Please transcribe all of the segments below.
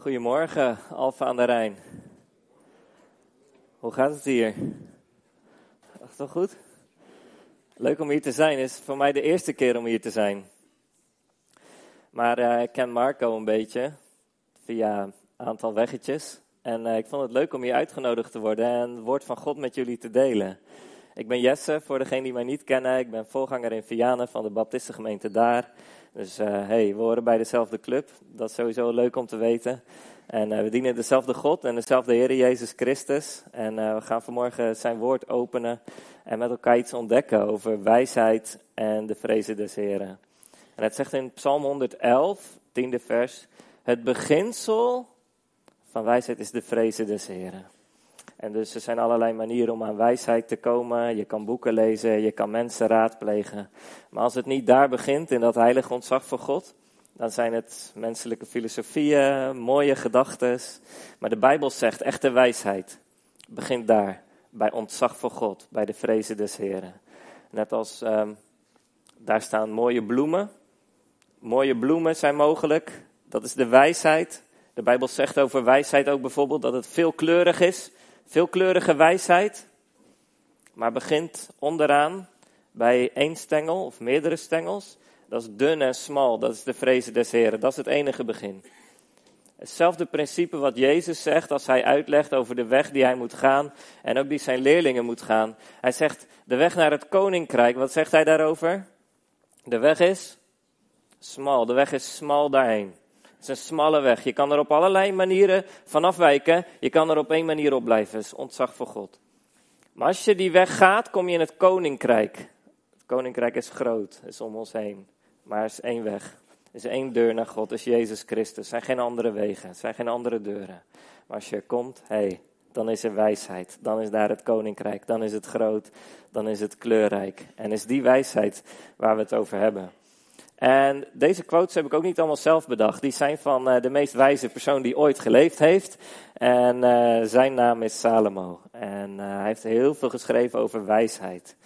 Goedemorgen, Alfa aan de Rijn. Hoe gaat het hier? Ach, toch goed? Leuk om hier te zijn. Is voor mij de eerste keer om hier te zijn. Maar uh, ik ken Marco een beetje via een aantal weggetjes. En uh, ik vond het leuk om hier uitgenodigd te worden en het woord van God met jullie te delen. Ik ben Jesse, voor degenen die mij niet kennen. Ik ben voorganger in Vianen van de Baptistengemeente daar. Dus uh, hey, we horen bij dezelfde club. Dat is sowieso leuk om te weten. En uh, we dienen dezelfde God en dezelfde Heer Jezus Christus. En uh, we gaan vanmorgen zijn woord openen en met elkaar iets ontdekken over wijsheid en de vrezen des Heren. En het zegt in Psalm 111, tiende vers, het beginsel van wijsheid is de vrezen des Heren. En dus er zijn allerlei manieren om aan wijsheid te komen. Je kan boeken lezen, je kan mensen raadplegen. Maar als het niet daar begint, in dat heilige ontzag voor God, dan zijn het menselijke filosofieën, mooie gedachten. Maar de Bijbel zegt, echte wijsheid begint daar, bij ontzag voor God, bij de vrezen des Heren. Net als um, daar staan mooie bloemen. Mooie bloemen zijn mogelijk, dat is de wijsheid. De Bijbel zegt over wijsheid ook bijvoorbeeld dat het veelkleurig is. Veelkleurige wijsheid, maar begint onderaan bij één stengel of meerdere stengels. Dat is dun en smal, dat is de vrezen des Heren, dat is het enige begin. Hetzelfde principe wat Jezus zegt als hij uitlegt over de weg die hij moet gaan en ook die zijn leerlingen moet gaan. Hij zegt de weg naar het koninkrijk, wat zegt hij daarover? De weg is smal, de weg is smal daarheen. Het is een smalle weg. Je kan er op allerlei manieren van afwijken. Je kan er op één manier op blijven. Het is ontzag voor God. Maar als je die weg gaat, kom je in het koninkrijk. Het koninkrijk is groot, is om ons heen. Maar er is één weg. Er is één deur naar God, dat is Jezus Christus. Er zijn geen andere wegen, er zijn geen andere deuren. Maar als je er komt, hé, hey, dan is er wijsheid. Dan is daar het koninkrijk. Dan is het groot. Dan is het kleurrijk. En is die wijsheid waar we het over hebben. En deze quotes heb ik ook niet allemaal zelf bedacht. Die zijn van uh, de meest wijze persoon die ooit geleefd heeft. En uh, zijn naam is Salomo. En uh, hij heeft heel veel geschreven over wijsheid.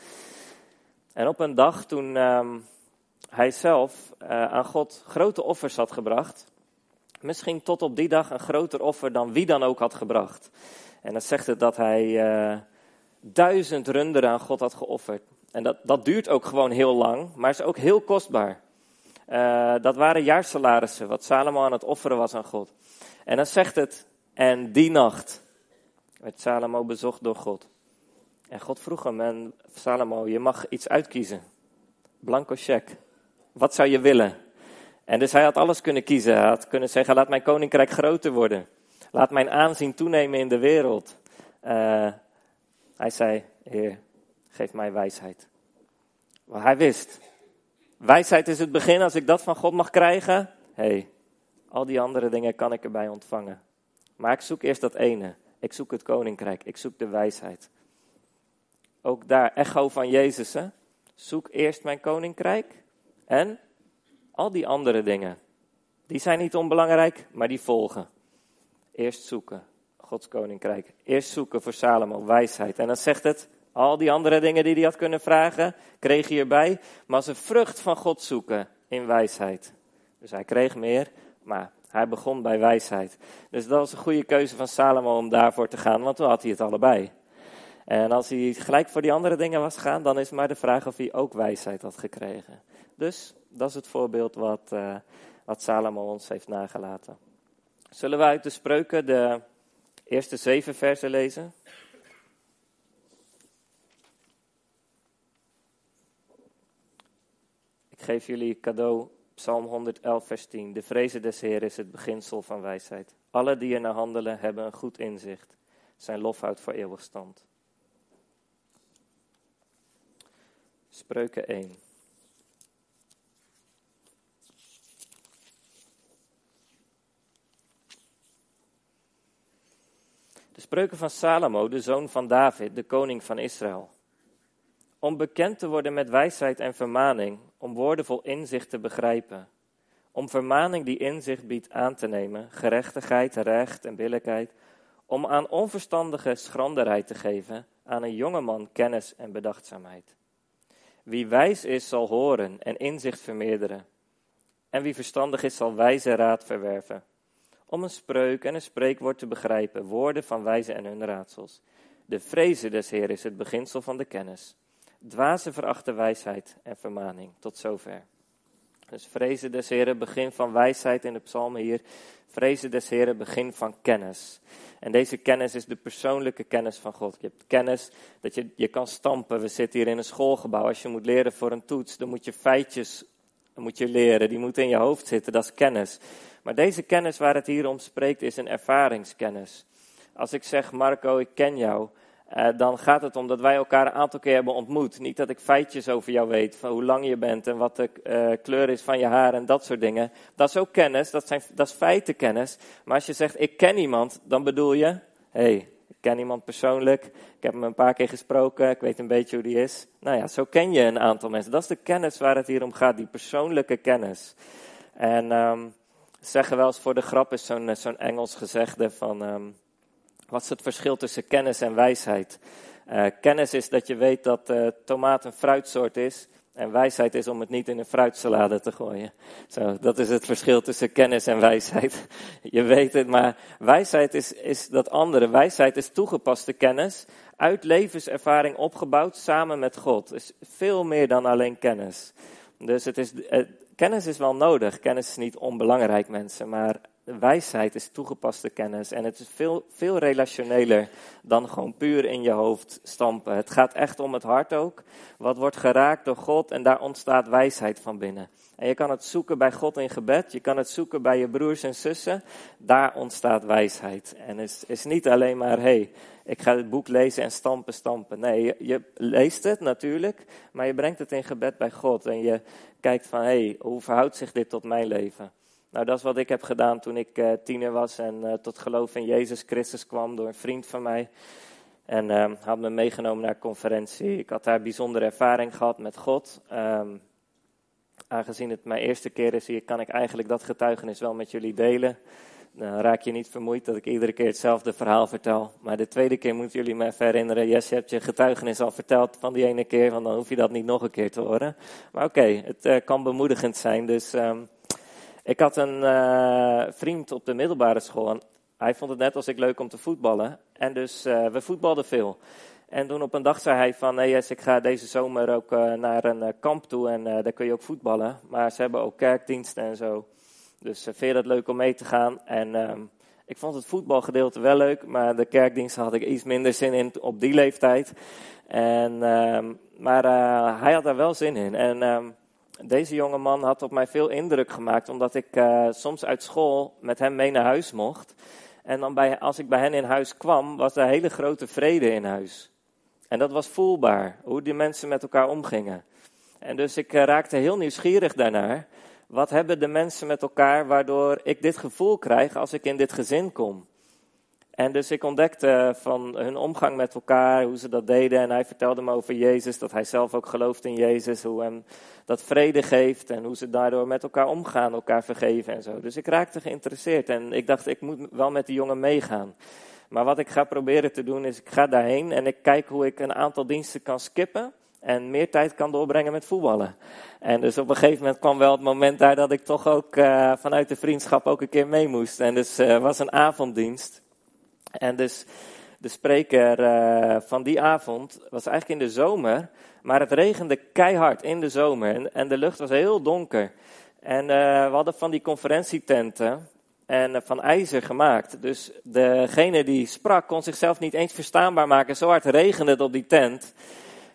En op een dag toen um, hij zelf aan God grote offers had gebracht. Misschien tot op die dag een groter offer dan wie dan ook had gebracht. En dan zegt het dat hij duizend runderen aan God had geofferd. En dat, dat duurt ook gewoon heel lang, maar is ook heel kostbaar. Uh, dat waren jaarsalarissen, wat Salomo aan het offeren was aan God. En dan zegt het, en die nacht werd Salomo bezocht door God. En God vroeg hem, en Salomo, je mag iets uitkiezen. Blanco check. Wat zou je willen? En dus hij had alles kunnen kiezen. Hij had kunnen zeggen, laat mijn koninkrijk groter worden. Laat mijn aanzien toenemen in de wereld. Uh, hij zei, Heer, geef mij wijsheid. Want hij wist, Wijsheid is het begin, als ik dat van God mag krijgen, hé, hey, al die andere dingen kan ik erbij ontvangen. Maar ik zoek eerst dat ene. Ik zoek het koninkrijk, ik zoek de wijsheid. Ook daar, echo van Jezus, hè? Zoek eerst mijn koninkrijk en al die andere dingen. Die zijn niet onbelangrijk, maar die volgen. Eerst zoeken, Gods koninkrijk. Eerst zoeken voor Salomo, wijsheid. En dan zegt het, al die andere dingen die hij had kunnen vragen, kreeg hij erbij. Maar een vrucht van God zoeken in wijsheid. Dus hij kreeg meer, maar hij begon bij wijsheid. Dus dat was een goede keuze van Salomo om daarvoor te gaan, want toen had hij het allebei. En als hij gelijk voor die andere dingen was gegaan, dan is maar de vraag of hij ook wijsheid had gekregen. Dus dat is het voorbeeld wat, uh, wat Salomo ons heeft nagelaten. Zullen we uit de spreuken de eerste zeven versen lezen? Geef jullie cadeau Psalm 111, vers 10. De vrezen des Heer is het beginsel van wijsheid. Alle die er naar handelen hebben een goed inzicht. Zijn lof houdt voor eeuwig stand. Spreuken 1. De spreuken van Salomo, de zoon van David, de koning van Israël. Om bekend te worden met wijsheid en vermaning, om woorden vol inzicht te begrijpen. Om vermaning die inzicht biedt aan te nemen, gerechtigheid, recht en billijkheid. Om aan onverstandige schranderheid te geven, aan een jonge man kennis en bedachtzaamheid. Wie wijs is, zal horen en inzicht vermeerderen. En wie verstandig is, zal wijze raad verwerven. om een spreuk en een spreekwoord te begrijpen, woorden van wijzen en hun raadsels. De vrezen des Heer is het beginsel van de kennis. Dwazen verachten wijsheid en vermaning. Tot zover. Dus vrezen des Heren, begin van wijsheid in de psalmen hier. Vrezen des Heren, begin van kennis. En deze kennis is de persoonlijke kennis van God. Je hebt kennis dat je, je kan stampen. We zitten hier in een schoolgebouw. Als je moet leren voor een toets, dan moet je feitjes moet je leren. Die moeten in je hoofd zitten, dat is kennis. Maar deze kennis waar het hier om spreekt, is een ervaringskennis. Als ik zeg, Marco, ik ken jou, uh, dan gaat het om dat wij elkaar een aantal keer hebben ontmoet. Niet dat ik feitjes over jou weet, van hoe lang je bent en wat de uh, kleur is van je haar en dat soort dingen. Dat is ook kennis, dat, zijn, dat is feitenkennis. Maar als je zegt, ik ken iemand, dan bedoel je, hé, hey, ik ken iemand persoonlijk, ik heb hem een paar keer gesproken, ik weet een beetje hoe die is. Nou ja, zo ken je een aantal mensen. Dat is de kennis waar het hier om gaat, die persoonlijke kennis. En um, zeggen wel eens voor de grap is zo'n zo'n Engels gezegde van... Um, wat is het verschil tussen kennis en wijsheid? Uh, kennis is dat je weet dat uh, tomaat een fruitsoort is. En wijsheid is om het niet in een fruitsalade te gooien. Zo, dat is het verschil tussen kennis en wijsheid. Je weet het, maar wijsheid is, is dat andere. Wijsheid is toegepaste kennis, uit levenservaring opgebouwd samen met God. is veel meer dan alleen kennis. Dus het is, uh, kennis is wel nodig. Kennis is niet onbelangrijk, mensen. Maar wijsheid is toegepaste kennis en het is veel, veel relationeler dan gewoon puur in je hoofd stampen. Het gaat echt om het hart ook. Wat wordt geraakt door God en daar ontstaat wijsheid van binnen. En je kan het zoeken bij God in gebed, je kan het zoeken bij je broers en zussen. Daar ontstaat wijsheid. En het is, is niet alleen maar, hey, ik ga het boek lezen en stampen, stampen. Nee, je, je, leest het natuurlijk, maar je brengt het in gebed bij God. En je kijkt van, hey, hoe verhoudt zich dit tot mijn leven? Nou, dat is wat ik heb gedaan toen ik uh, tiener was en uh, tot geloof in Jezus Christus kwam door een vriend van mij. En um, had me meegenomen naar een conferentie. Ik had daar bijzondere ervaring gehad met God. Um, aangezien het mijn eerste keer is hier, kan ik eigenlijk dat getuigenis wel met jullie delen. Dan raak je niet vermoeid dat ik iedere keer hetzelfde verhaal vertel. Maar de tweede keer moeten jullie me herinneren. Yes, je hebt je getuigenis al verteld van die ene keer, want dan hoef je dat niet nog een keer te horen. Maar oké, het uh, kan bemoedigend zijn. Dus um, ik had een uh, vriend op de middelbare school. En hij vond het net als ik leuk om te voetballen. En dus uh, we voetbalden veel. En toen op een dag zei hij van, yes, ik ga deze zomer ook uh, naar een kamp toe en daar kun je ook voetballen. Maar ze hebben ook kerkdiensten en zo. Dus vind je dat leuk om mee te gaan? En um, ik vond het voetbalgedeelte wel leuk, maar de kerkdiensten had ik iets minder zin in op die leeftijd. En, um, maar hij had daar wel zin in. En um, deze jonge man had op mij veel indruk gemaakt, omdat ik uh, soms uit school met hem mee naar huis mocht. En dan bij, als ik bij hen in huis kwam, was er hele grote vrede in huis. En dat was voelbaar, hoe die mensen met elkaar omgingen. En dus ik uh, raakte heel nieuwsgierig daarnaar. Wat hebben de mensen met elkaar waardoor ik dit gevoel krijg als ik in dit gezin kom? En dus ik ontdekte van hun omgang met elkaar, hoe ze dat deden. En hij vertelde me over Jezus, dat hij zelf ook gelooft in Jezus. Hoe hem dat vrede geeft en hoe ze daardoor met elkaar omgaan, elkaar vergeven en zo. Dus ik raakte geïnteresseerd en ik dacht, ik moet wel met die jongen meegaan. Maar wat ik ga proberen te doen is, ik ga daarheen en ik kijk hoe ik een aantal diensten kan skippen. En meer tijd kan doorbrengen met voetballen. En dus op een gegeven moment kwam wel het moment daar dat ik toch ook uh, vanuit de vriendschap ook een keer mee moest. En dus uh, was een avonddienst. En dus de spreker uh, van die avond was eigenlijk in de zomer, maar het regende keihard in de zomer en, en de lucht was heel donker. En uh, we hadden van die conferentietenten en uh, van ijzer gemaakt. Dus degene die sprak kon zichzelf niet eens verstaanbaar maken. Zo hard regende het op die tent.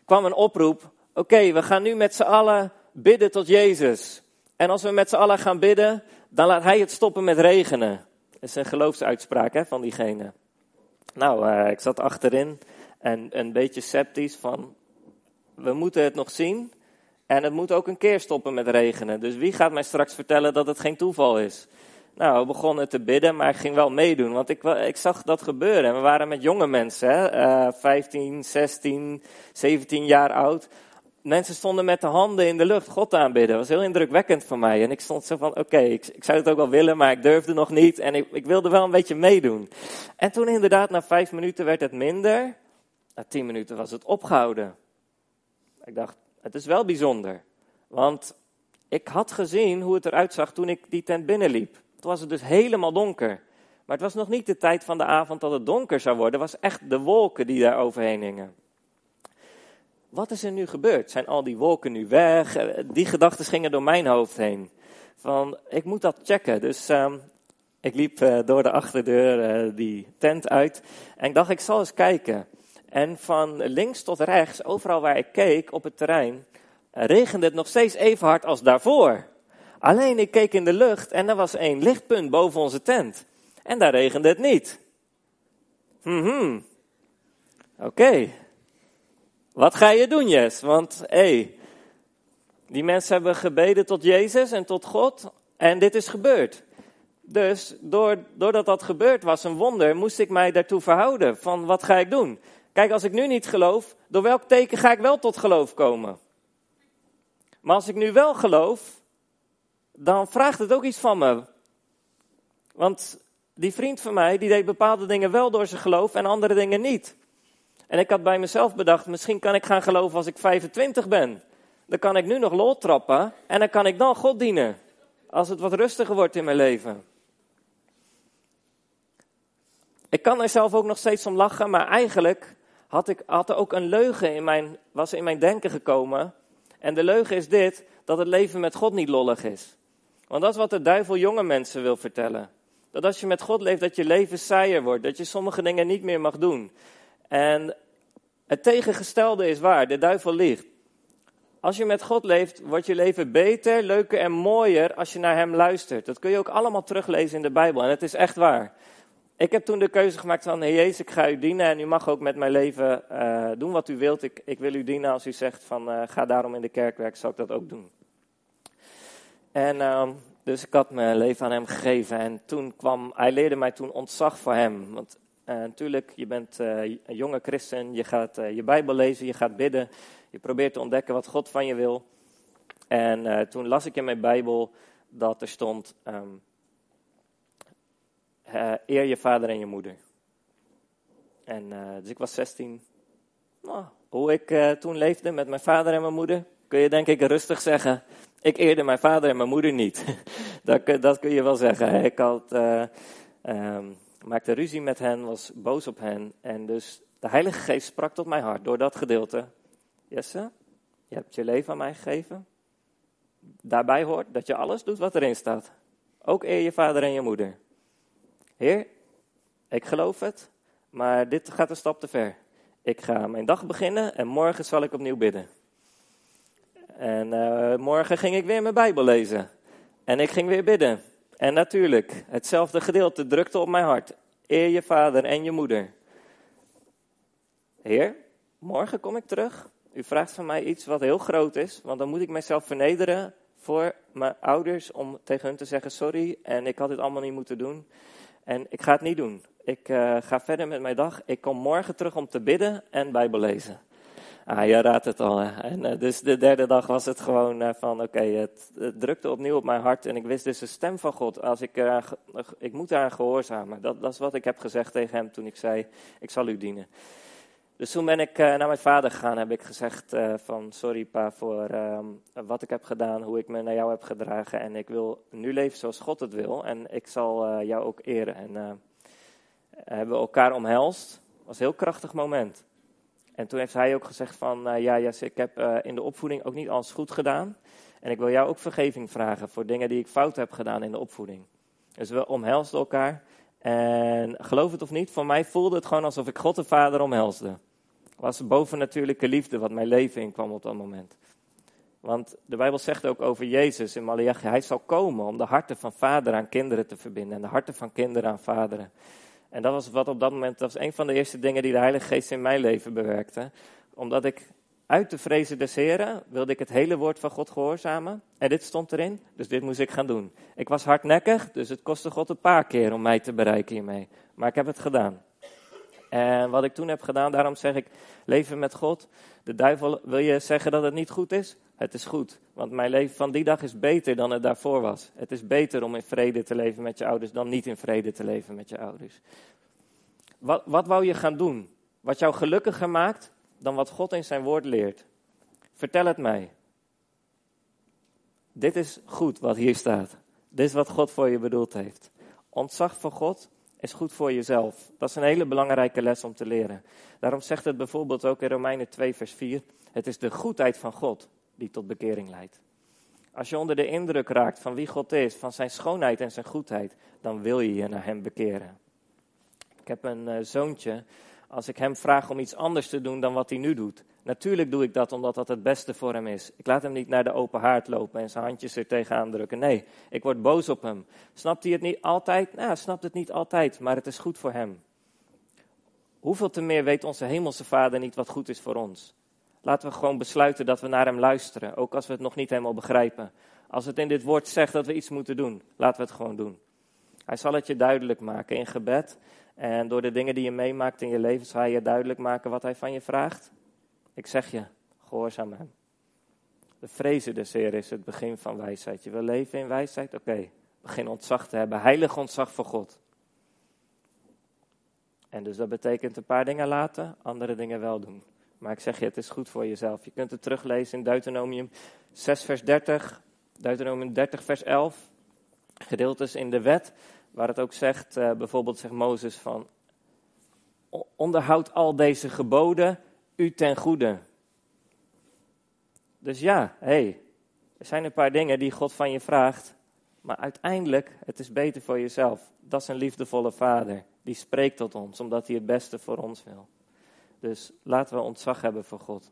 kwam een oproep. Oké, we gaan nu met z'n allen bidden tot Jezus. En als we met z'n allen gaan bidden, dan laat hij het stoppen met regenen. Dat is een geloofsuitspraak hè, van diegene. Nou, uh, ik zat achterin en een beetje sceptisch van, we moeten het nog zien en het moet ook een keer stoppen met regenen. Dus wie gaat mij straks vertellen dat het geen toeval is? Nou, we begonnen te bidden, maar ik ging wel meedoen, want ik, ik zag dat gebeuren. En we waren met jonge mensen, hè, uh, 15, 16, 17 jaar oud mensen stonden met de handen in de lucht God aanbidden. Dat was heel indrukwekkend voor mij. En ik stond zo van, oké, ik, ik, zou het ook wel willen, maar ik durfde nog niet. En ik, ik, wilde wel een beetje meedoen. En toen inderdaad, na vijf minuten werd het minder. Na tien minuten was het opgehouden. Ik dacht, het is wel bijzonder. Want ik had gezien hoe het eruit zag toen ik die tent binnenliep. Toen was het dus helemaal donker. Maar het was nog niet de tijd van de avond dat het donker zou worden. Het was echt de wolken die daar overheen hingen. Wat is er nu gebeurd? Zijn al die wolken nu weg? Eh, die gedachten gingen door mijn hoofd heen. Van, ik moet dat checken. Dus uh, ik liep uh, door de achterdeur uh, die tent uit. En ik dacht, ik zal eens kijken. En van links tot rechts, overal waar ik keek op het terrein, regende het nog steeds even hard als daarvoor. Alleen ik keek in de lucht en er was één lichtpunt boven onze tent. En daar regende het niet. Hmm. Oké. Wat ga je doen, Jes? Want hé, hey, die mensen hebben gebeden tot Jezus en tot God en dit is gebeurd. Dus doordat dat gebeurd was, een wonder, moest ik mij daartoe verhouden van wat ga ik doen? Kijk, als ik nu niet geloof, door welk teken ga ik wel tot geloof komen? Maar als ik nu wel geloof, dan vraagt het ook iets van me. Want die vriend van mij, die deed bepaalde dingen wel door zijn geloof en andere dingen niet. En ik had bij mezelf bedacht, misschien kan ik gaan geloven als ik 25 ben. Dan kan ik nu nog lol trappen en dan kan ik dan God dienen. Als het wat rustiger wordt in mijn leven. Ik kan er zelf ook nog steeds om lachen, maar eigenlijk had, ik, er ook een leugen in mijn, was in mijn denken gekomen. En de leugen is dit, dat het leven met God niet lollig is. Want dat is wat de duivel jonge mensen wil vertellen. Dat als je met God leeft, dat je leven saaier wordt. Dat je sommige dingen niet meer mag doen. En het tegengestelde is waar. De duivel liegt. Als je met God leeft, wordt je leven beter, leuker en mooier als je naar Hem luistert. Dat kun je ook allemaal teruglezen in de Bijbel. En het is echt waar. Ik heb toen de keuze gemaakt van, Heer Jezus, ik ga u dienen en u mag ook met mijn leven uh, doen wat u wilt. Ik, ik wil u dienen als u zegt van, uh, ga daarom in de kerk werken, zal ik dat ook doen. En uh, dus ik had mijn leven aan hem gegeven en toen kwam, hij leerde mij toen ontzag voor hem. Want uh, natuurlijk, je bent een jonge christen, je gaat je Bijbel lezen, je gaat bidden, je probeert te ontdekken wat God van je wil. En toen las ik in mijn Bijbel dat er stond... Uh, eer je vader en je moeder. En dus ik was 16. Nou, hoe ik toen leefde met mijn vader en mijn moeder, kun je denk ik rustig zeggen. Ik eerde mijn vader en mijn moeder niet. dat, dat, kun je wel zeggen. Ik had, um, maakte ruzie met hen, was boos op hen. En dus de Heilige Geest sprak tot mijn hart door dat gedeelte. Jesse, je hebt je leven aan mij gegeven. Daarbij hoort dat je alles doet wat erin staat. Ook eer je vader en je moeder. Heer, ik geloof het, maar dit gaat een stap te ver. Ik ga mijn dag beginnen en morgen zal ik opnieuw bidden. En uh, morgen ging ik weer mijn Bijbel lezen. En ik ging weer bidden. En natuurlijk, hetzelfde gedeelte drukte op mijn hart. Eer je vader en je moeder. Heer, morgen kom ik terug. U vraagt van mij iets wat heel groot is, want dan moet ik mezelf vernederen voor mijn ouders om tegen hun te zeggen sorry en ik had dit allemaal niet moeten doen. En ik ga het niet doen. Ik uh, ga verder met mijn dag. Ik kom morgen terug om te bidden en Bijbel lezen. Ah, je raadt het al. En uh, dus de derde dag was het gewoon uh, van, oké, het, drukte opnieuw op mijn hart. En ik wist dus de stem van God. Als ik, ik moet daar gehoorzamen. Dat, dat is wat ik heb gezegd tegen hem toen ik zei, ik zal u dienen. Dus toen ben ik uh, naar mijn vader gegaan, heb ik gezegd van sorry pa voor uh, wat ik heb gedaan, hoe ik me naar jou heb gedragen. En ik wil nu leven zoals God het wil en ik zal eh, jou ook eren. En hebben we elkaar omhelst. Was een heel krachtig moment. En toen heeft hij ook gezegd van ja Jesse, ik heb in de opvoeding ook niet alles goed gedaan. En ik wil jou ook vergeving vragen voor dingen die ik fout heb gedaan in de opvoeding. Dus we omhelsten elkaar. En geloof het of niet, voor mij voelde het gewoon alsof ik God de Vader omhelsde was bovennatuurlijke liefde wat mijn leven inkwam op dat moment. Want de Bijbel zegt ook over Jezus in Malachi, hij zal komen om de harten van vader aan kinderen te verbinden en de harten van kinderen aan vaderen. En dat was wat op dat moment, dat was een van de eerste dingen die de Heilige Geest in mijn leven bewerkte. Omdat ik uit de vrezen des Heren wilde ik het hele woord van God gehoorzamen. En dit stond erin, dus dit moest ik gaan doen. Ik was hardnekkig, dus het kostte God een paar keer om mij te bereiken hiermee. Maar ik heb het gedaan. En wat ik toen heb gedaan, daarom zeg ik, leven met God. De duivel wil je zeggen dat het niet goed is? Het is goed, want mijn leven van die dag is beter dan het daarvoor was. Het is beter om in vrede te leven met je ouders dan niet in vrede te leven met je ouders. Wat, wat wou je gaan doen? Wat jou gelukkiger maakt dan wat God in zijn woord leert? Vertel het mij. Dit is goed wat hier staat. Dit is wat God voor je bedoeld heeft. Ontzag voor God is goed voor jezelf. Dat is een hele belangrijke les om te leren. Daarom zegt het bijvoorbeeld ook in Romeinen 2, vers 4: Het is de goedheid van God die tot bekering leidt. Als je onder de indruk raakt van wie God is, van zijn schoonheid en zijn goedheid, dan wil je je naar hem bekeren. Ik heb een uh, zoontje. Als ik hem vraag om iets anders te doen dan wat hij nu doet, natuurlijk doe ik dat omdat dat het beste voor hem is. Ik laat hem niet naar de open haard lopen en zijn handjes er tegenaan drukken. Nee, ik word boos op hem. Snapt hij het niet altijd? Nou, snapt het niet altijd, maar het is goed voor hem. Hoeveel te meer weet onze hemelse vader niet wat goed is voor ons? Laten we gewoon besluiten dat we naar hem luisteren, ook als we het nog niet helemaal begrijpen. Als het in dit woord zegt dat we iets moeten doen, laten we het gewoon doen. Hij zal het je duidelijk maken in gebed. En door de dingen die je meemaakt in je leven hij je duidelijk maken wat hij van je vraagt. Ik zeg je, gehoorzaam hem. De vrezen des Heer is het begin van wijsheid. Je wil leven in wijsheid? Oké, begin ontzag te hebben. Heilig ontzag voor God. En dus dat betekent een paar dingen laten, andere dingen wel doen. Maar ik zeg je, het is goed voor jezelf. Je kunt het teruglezen in Deuteronomium 6, vers 30, Deuteronomium 30, vers 11. Gedeeltes in de wet, waar het ook zegt, uh, bijvoorbeeld zegt Mozes van, onderhoud al deze geboden u ten goede. Dus ja, hey, er zijn een paar dingen die God van je vraagt, maar uiteindelijk, het is beter voor jezelf. Dat is een liefdevolle vader, die spreekt tot ons, omdat hij het beste voor ons wil. Dus laten we ontzag hebben voor God.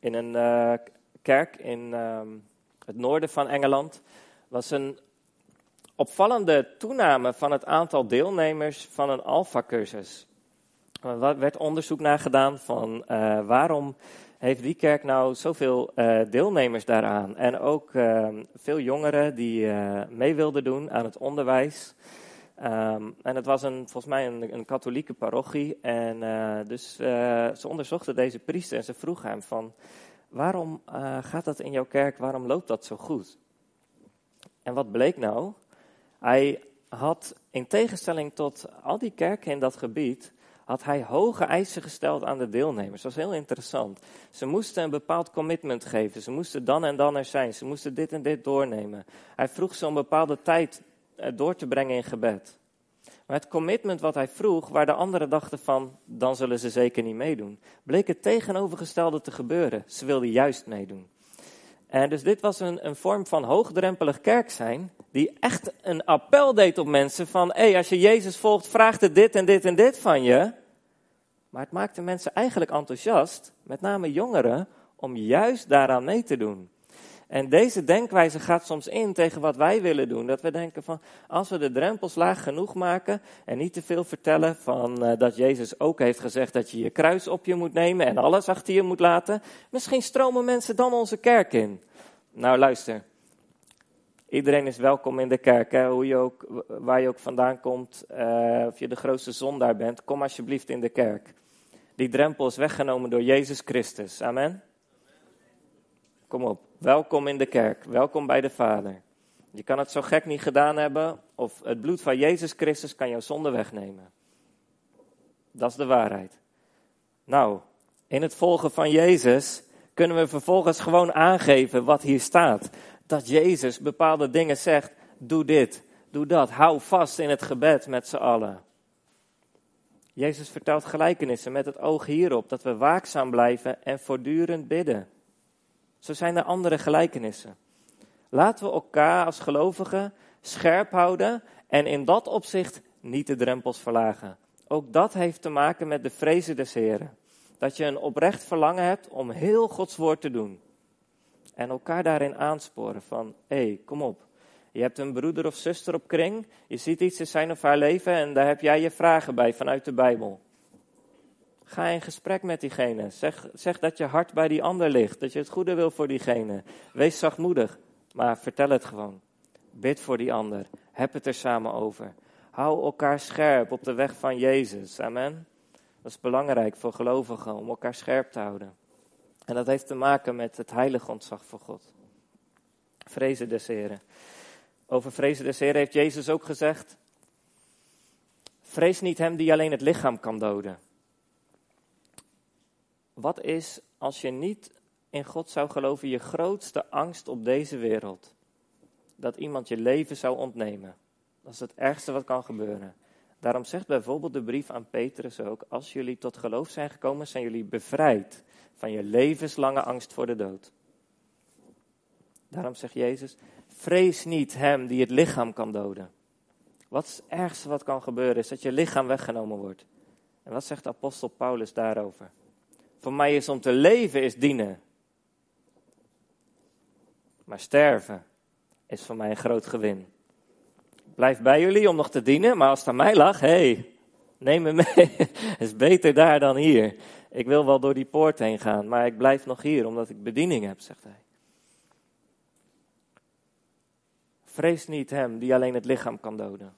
In een uh, kerk in uh, het noorden van Engeland was een opvallende toename van het aantal deelnemers van een alfa-cursus. Er werd onderzoek naar gedaan van uh, waarom heeft die kerk nou zoveel uh, deelnemers daaraan. En ook uh, veel jongeren die mee wilden doen aan het onderwijs. Um, en het was een, volgens mij een, een katholieke parochie. En dus ze onderzochten deze priester en ze vroegen hem van... Waarom gaat dat in jouw kerk, waarom loopt dat zo goed? En wat bleek nou? Hij had in tegenstelling tot al die kerken in dat gebied had hij hoge eisen gesteld aan de deelnemers. Dat was heel interessant. Ze moesten een bepaald commitment geven. Ze moesten dan en dan er zijn. Ze moesten dit en dit doornemen. Hij vroeg ze om bepaalde tijd eh, door te brengen in gebed. Maar het commitment wat hij vroeg, waar de anderen dachten van, dan zullen ze zeker niet meedoen, bleek het tegenovergestelde te gebeuren. Ze wilden juist meedoen. En dus dit was een, een vorm van hoogdrempelig kerk zijn, die echt een appel deed op mensen van, hé, hey, als je Jezus volgt, vraagt het dit en dit en dit van je. Maar het maakte mensen eigenlijk enthousiast, met name jongeren, om juist daaraan mee te doen. En deze denkwijze gaat soms in tegen wat wij willen doen. Dat we denken van, als we de drempels laag genoeg maken en niet te veel vertellen van uh, dat Jezus ook heeft gezegd dat je je kruis op je moet nemen en alles achter je moet laten, misschien stromen mensen dan onze kerk in. Nou luister, iedereen is welkom in de kerk? Hoe je ook, waar je ook vandaan komt, uh, of je de grootste zondaar bent, kom alsjeblieft in de kerk. Die drempel is weggenomen door Jezus Christus. Amen. Kom op, welkom in de kerk, welkom bij de Vader. Je kan het zo gek niet gedaan hebben, of het bloed van Jezus Christus kan jouw zonde wegnemen. Dat is de waarheid. Nou, in het volgen van Jezus kunnen we vervolgens gewoon aangeven wat hier staat. Dat Jezus bepaalde dingen zegt, doe dit, doe dat, hou vast in het gebed met z'n allen. Jezus vertelt gelijkenissen met het oog hierop, dat we waakzaam blijven en voortdurend bidden. Zo zijn er andere gelijkenissen. Laten we elkaar als gelovigen scherp houden en in dat opzicht niet de drempels verlagen. Ook dat heeft te maken met de vrezen des Heren. Dat je een oprecht verlangen hebt om heel Gods woord te doen. En elkaar daarin aansporen van, hé, hey, kom op. Je hebt een broeder of zuster op kring, je ziet iets in zijn of haar leven en daar heb jij je vragen bij vanuit de Bijbel. Ga in gesprek met diegene. Zeg, zeg dat je hart bij die ander ligt. Dat je het goede wil voor diegene. Wees zachtmoedig. Maar vertel het gewoon. Bid voor die ander. Heb het er samen over. Hou elkaar scherp op de weg van Jezus. Amen. Dat is belangrijk voor gelovigen om elkaar scherp te houden. En dat heeft te maken met het heilige ontzag voor God. Vrezen des Heren. Over vrezen des Heren heeft Jezus ook gezegd: Vrees niet hem die alleen het lichaam kan doden wat is als je niet in God zou geloven, je grootste angst op deze wereld? Dat iemand je leven zou ontnemen. Dat is het ergste wat kan gebeuren. Daarom zegt bijvoorbeeld de brief aan Petrus ook: Als jullie tot geloof zijn gekomen, zijn jullie bevrijd van je levenslange angst voor de dood. Daarom zegt Jezus: Vrees niet hem die het lichaam kan doden. Wat is het ergste wat kan gebeuren, is dat je lichaam weggenomen wordt. En wat zegt apostel Paulus daarover? Voor mij is om te leven is dienen. Maar sterven is voor mij een groot gewin. blijf bij jullie om nog te dienen, maar als het aan mij lag, hé, hey, neem me mee. Het is beter daar dan hier. Ik wil wel door die poort heen gaan, maar ik blijf nog hier omdat ik bediening heb, zegt hij. Vrees niet hem die alleen het lichaam kan doden.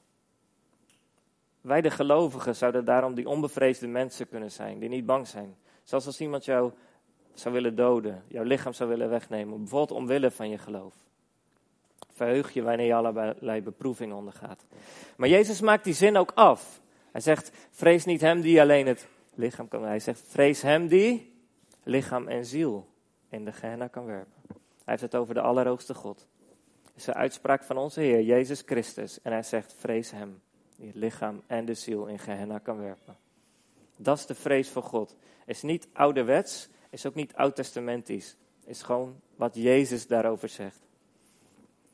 Wij de gelovigen zouden daarom die onbevreesde mensen kunnen zijn, die niet bang zijn. Zelfs als iemand jou zou willen doden, jouw lichaam zou willen wegnemen, bijvoorbeeld omwille van je geloof. Verheug je wanneer je allerlei beproevingen ondergaat. Maar Jezus maakt die zin ook af. Hij zegt, vrees niet hem die alleen het lichaam kan. Hij zegt, vrees hem die lichaam en ziel in de Gehenna kan werpen. Hij heeft het over de Allerhoogste God. Het is een uitspraak van onze Heer, Jezus Christus. En hij zegt, vrees hem die het lichaam en de ziel in Gehenna kan werpen. Dat is de vrees voor God. Is niet ouderwets, is ook niet oud-testamentisch. Is gewoon wat Jezus daarover zegt.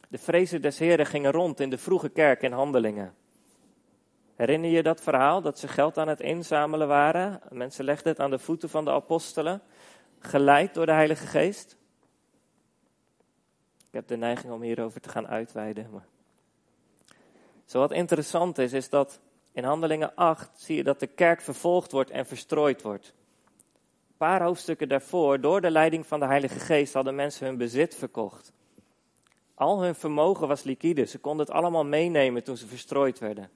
De vrezen des Heren gingen rond in de vroege kerk in handelingen. Herinner je dat verhaal dat ze geld aan het inzamelen waren? Mensen legden het aan de voeten van de apostelen, geleid door de Heilige Geest. Ik heb de neiging om hierover te gaan uitweiden. Maar... Zo wat interessant is, is dat in Handelingen 8 zie je dat de kerk vervolgd wordt en verstrooid wordt. Een paar hoofdstukken daarvoor, door de leiding van de Heilige Geest, hadden mensen hun bezit verkocht. Al hun vermogen was liquide, ze konden het allemaal meenemen toen ze verstrooid werden.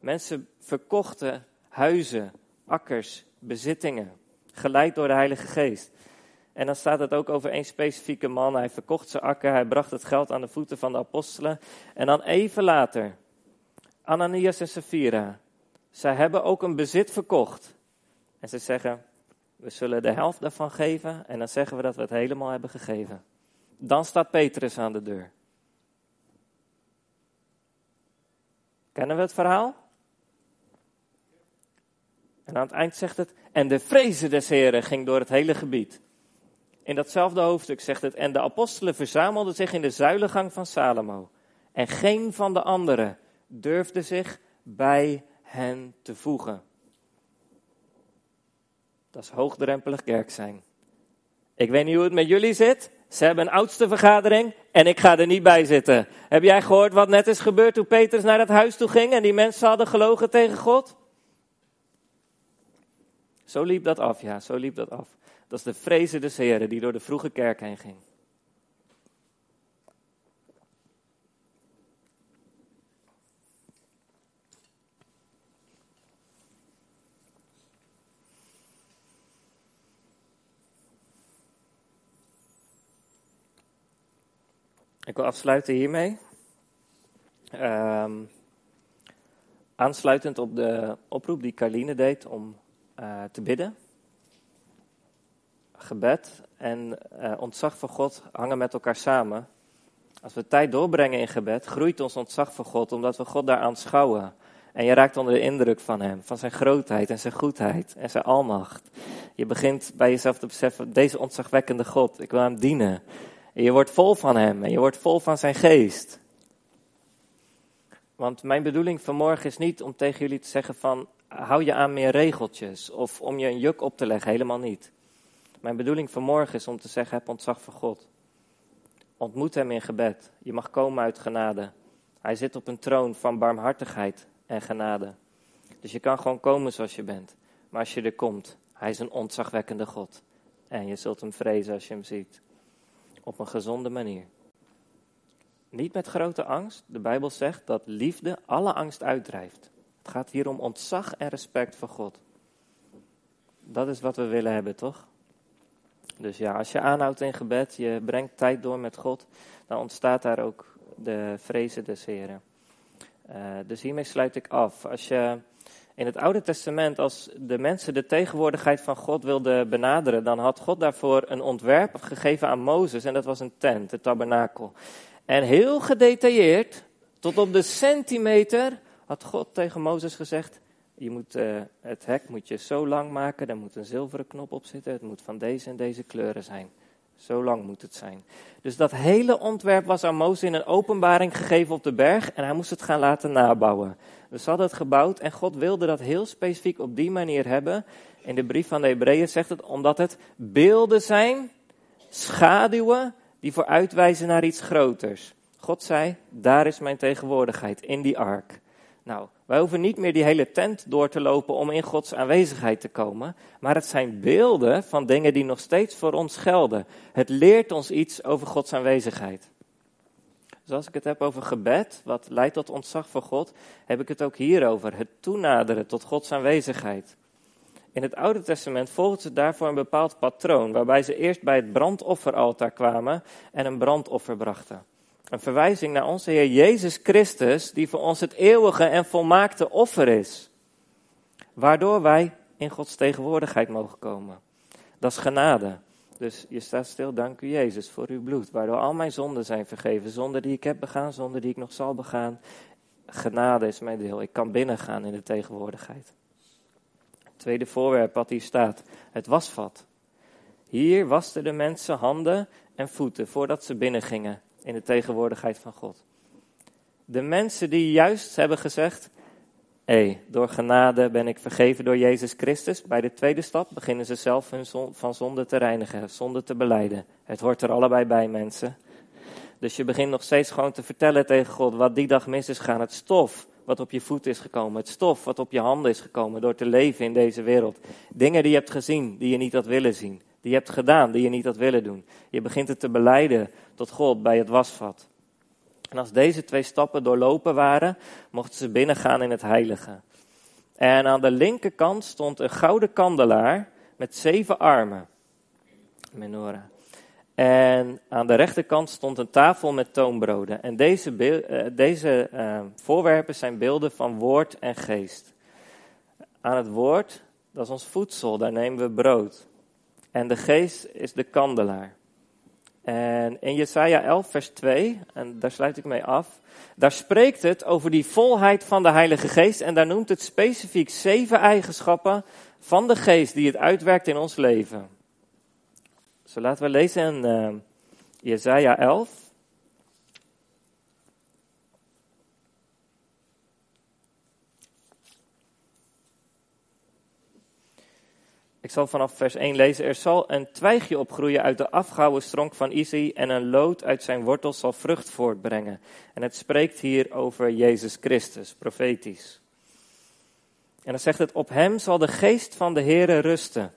Mensen verkochten huizen, akkers, bezittingen, geleid door de Heilige Geest. En dan staat het ook over één specifieke man. Hij verkocht zijn akker, hij bracht het geld aan de voeten van de apostelen. En dan even later, Ananias en Sapphira. Zij hebben ook een bezit verkocht. En ze zeggen, we zullen de helft daarvan geven. En dan zeggen we dat we het helemaal hebben gegeven. Dan staat Petrus aan de deur. Kennen we het verhaal? En aan het eind zegt het, en de vrezen des Heren ging door het hele gebied. In datzelfde hoofdstuk zegt het, en de apostelen verzamelden zich in de zuilengang van Salomo. En geen van de anderen durfde zich bij hen te voegen. Dat is hoogdrempelig kerk zijn. Ik weet niet hoe het met jullie zit. Ze hebben een oudste vergadering en ik ga er niet bij zitten. Heb jij gehoord wat net is gebeurd toen Petrus naar het huis toe ging en die mensen hadden gelogen tegen God? Zo liep dat af, ja, zo liep dat af. Dat is de vrezen des Heren die door de vroege kerk heen ging. Ik wil afsluiten hiermee. Um, aansluitend op de oproep die Carline deed om uh, te bidden. Gebed en uh, ontzag voor God hangen met elkaar samen. Als we tijd doorbrengen in gebed, groeit ons ontzag voor God, omdat we God daar aanschouwen. En je raakt onder de indruk van Hem, van Zijn grootheid en Zijn goedheid en Zijn almacht. Je begint bij jezelf te beseffen, deze ontzagwekkende God, ik wil Hem dienen. En je wordt vol van Hem en je wordt vol van Zijn geest. Want mijn bedoeling vanmorgen is niet om tegen jullie te zeggen van, hou je aan meer regeltjes of om je een juk op te leggen, helemaal niet. Mijn bedoeling vanmorgen is om te zeggen, heb ontzag voor God. Ontmoet Hem in gebed. Je mag komen uit genade. Hij zit op een troon van barmhartigheid en genade. Dus je kan gewoon komen zoals je bent. Maar als je er komt, Hij is een ontzagwekkende God. En je zult Hem vrezen als je Hem ziet op een gezonde manier. Niet met grote angst. De Bijbel zegt dat liefde alle angst uitdrijft. Het gaat hier om ontzag en respect voor God. Dat is wat we willen hebben, toch? Dus ja, als je aanhoudt in gebed, je brengt tijd door met God, dan ontstaat daar ook de vrezen des Heren. Uh, dus hiermee sluit ik af. Als je In het Oude Testament, als de mensen de tegenwoordigheid van God wilden benaderen, dan had God daarvoor een ontwerp gegeven aan Mozes. En dat was een tent, de tabernakel. En heel gedetailleerd, tot op de centimeter, had God tegen Mozes gezegd: je moet, uh, het hek moet je zo lang maken, daar moet een zilveren knop op zitten, het moet van deze en deze kleuren zijn. Zo lang moet het zijn. Dus dat hele ontwerp was aan Mozes in een openbaring gegeven op de berg en hij moest het gaan laten nabouwen. Dus ze hadden het gebouwd en God wilde dat heel specifiek op die manier hebben. In de brief van de Hebreeën zegt het omdat het beelden zijn, schaduwen die vooruitwijzen naar iets groters. God zei, daar is mijn tegenwoordigheid in die ark. Nou, wij hoeven niet meer die hele tent door te lopen om in Gods aanwezigheid te komen, maar het zijn beelden van dingen die nog steeds voor ons gelden. Het leert ons iets over Gods aanwezigheid. Dus als ik het heb over gebed, wat leidt tot ontzag voor God, heb ik het ook hierover, het toenaderen tot Gods aanwezigheid. In het Oude Testament volgden ze daarvoor een bepaald patroon, waarbij ze eerst bij het brandofferaltaar kwamen en een brandoffer brachten. Een verwijzing naar onze Heer Jezus Christus, die voor ons het eeuwige en volmaakte offer is. Waardoor wij in Gods tegenwoordigheid mogen komen. Dat is genade. Dus je staat stil, dank u Jezus voor uw bloed, waardoor al mijn zonden zijn vergeven. Zonden die ik heb begaan, zonden die ik nog zal begaan. Genade is mijn deel. Ik kan binnengaan in de tegenwoordigheid. Tweede voorwerp wat hier staat, het wasvat. Hier wasten de mensen handen en voeten voordat ze binnengingen in de tegenwoordigheid van God. De mensen die juist hebben gezegd, hey, door genade ben ik vergeven door Jezus Christus. Bij de tweede stap beginnen ze zelf hun van zonde te reinigen, zonde te beleiden. Het hoort er allebei bij, mensen. Dus je begint nog steeds gewoon te vertellen tegen God wat die dag mis is gaan. Het stof wat op je voet is gekomen. Het stof wat op je handen is gekomen door te leven in deze wereld. Dingen die je hebt gezien, die je niet had willen zien. Die je hebt gedaan, die je niet had willen doen. Je begint het te beleiden tot God bij het wasvat. En als deze twee stappen doorlopen waren, mochten ze binnengaan in het heilige. En aan de linkerkant stond een gouden kandelaar met zeven armen. Menorah. En aan de rechterkant stond een tafel met toonbroden. En deze, uh, deze uh, voorwerpen zijn beelden van woord en geest. Aan het woord, dat is ons voedsel, daar nemen we brood. En de geest is de kandelaar. En in Jesaja 11, vers 2, en daar sluit ik mee af, daar spreekt het over die volheid van de Heilige Geest en daar noemt het specifiek zeven eigenschappen van de Geest die het uitwerkt in ons leven. Zo laten we lezen in uh, Jesaja 11. Ik zal vanaf vers 1 lezen. Er zal een twijgje opgroeien uit de afgehouwen stronk van Isi en een lood uit zijn wortels zal vrucht voortbrengen. En het spreekt hier over Jezus Christus, profetisch. En dan zegt het, op hem zal de geest van de Heere rusten.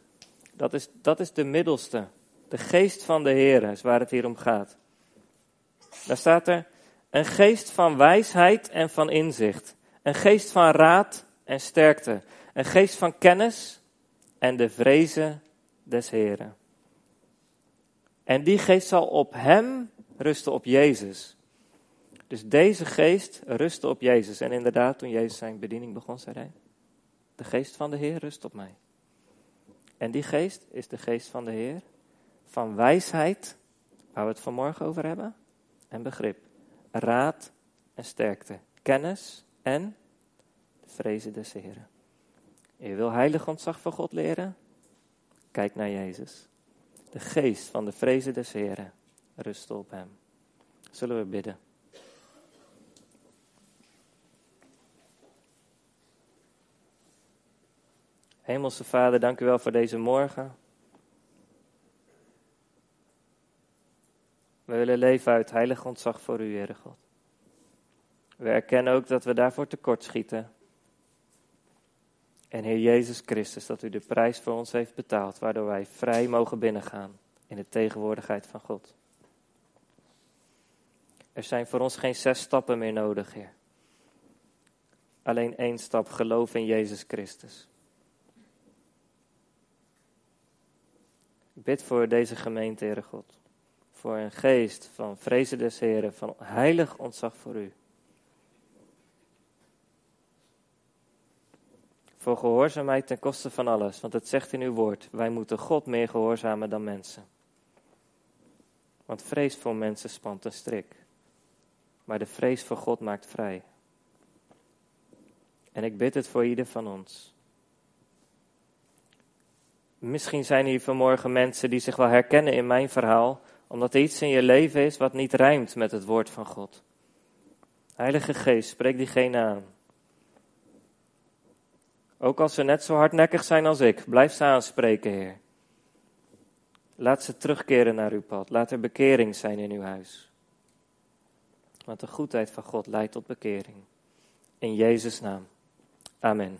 Dat is, dat is de middelste. De geest van de Heere is waar het hier om gaat. Daar staat er, een geest van wijsheid en van inzicht. Een geest van raad en sterkte. Een geest van kennis en de vrezen des Heren. En die geest zal op hem rusten, op Jezus. Dus deze geest rustte op Jezus. En inderdaad, toen Jezus zijn bediening begon, zei hij: De geest van de Heer rust op mij. En die geest is de geest van de Heer, van wijsheid, waar we het vanmorgen over hebben, en begrip, raad en sterkte, kennis en vrezen des Heren. Je wil heilig ontzag van God leren? Kijk naar Jezus. De geest van de vrezen des Heren rust op hem. Zullen we bidden? Hemelse Vader, dank u wel voor deze morgen. We willen leven uit heilig ontzag voor u, Heere God. We erkennen ook dat we daarvoor tekortschieten. En Heer Jezus Christus, dat u de prijs voor ons heeft betaald, waardoor wij vrij mogen binnengaan in de tegenwoordigheid van God. Er zijn voor ons geen zes stappen meer nodig, Heer. Alleen één stap, geloof in Jezus Christus. Ik bid voor deze gemeente, Heere God. Voor een geest van vrezen des Heren, van heilig ontzag voor u. voor gehoorzaamheid ten koste van alles. Want het zegt in uw woord, wij moeten God meer gehoorzamen dan mensen. Want vrees voor mensen spant een strik. Maar de vrees voor God maakt vrij. En ik bid het voor ieder van ons. Misschien zijn hier vanmorgen mensen die zich wel herkennen in mijn verhaal, omdat er iets in je leven is wat niet rijmt met het woord van God. Heilige Geest, spreek diegene aan. Ook als ze net zo hardnekkig zijn als ik, blijf ze aanspreken, Heer. Laat ze terugkeren naar uw pad. Laat er bekering zijn in uw huis. Want de goedheid van God leidt tot bekering. In Jezus' naam. Amen.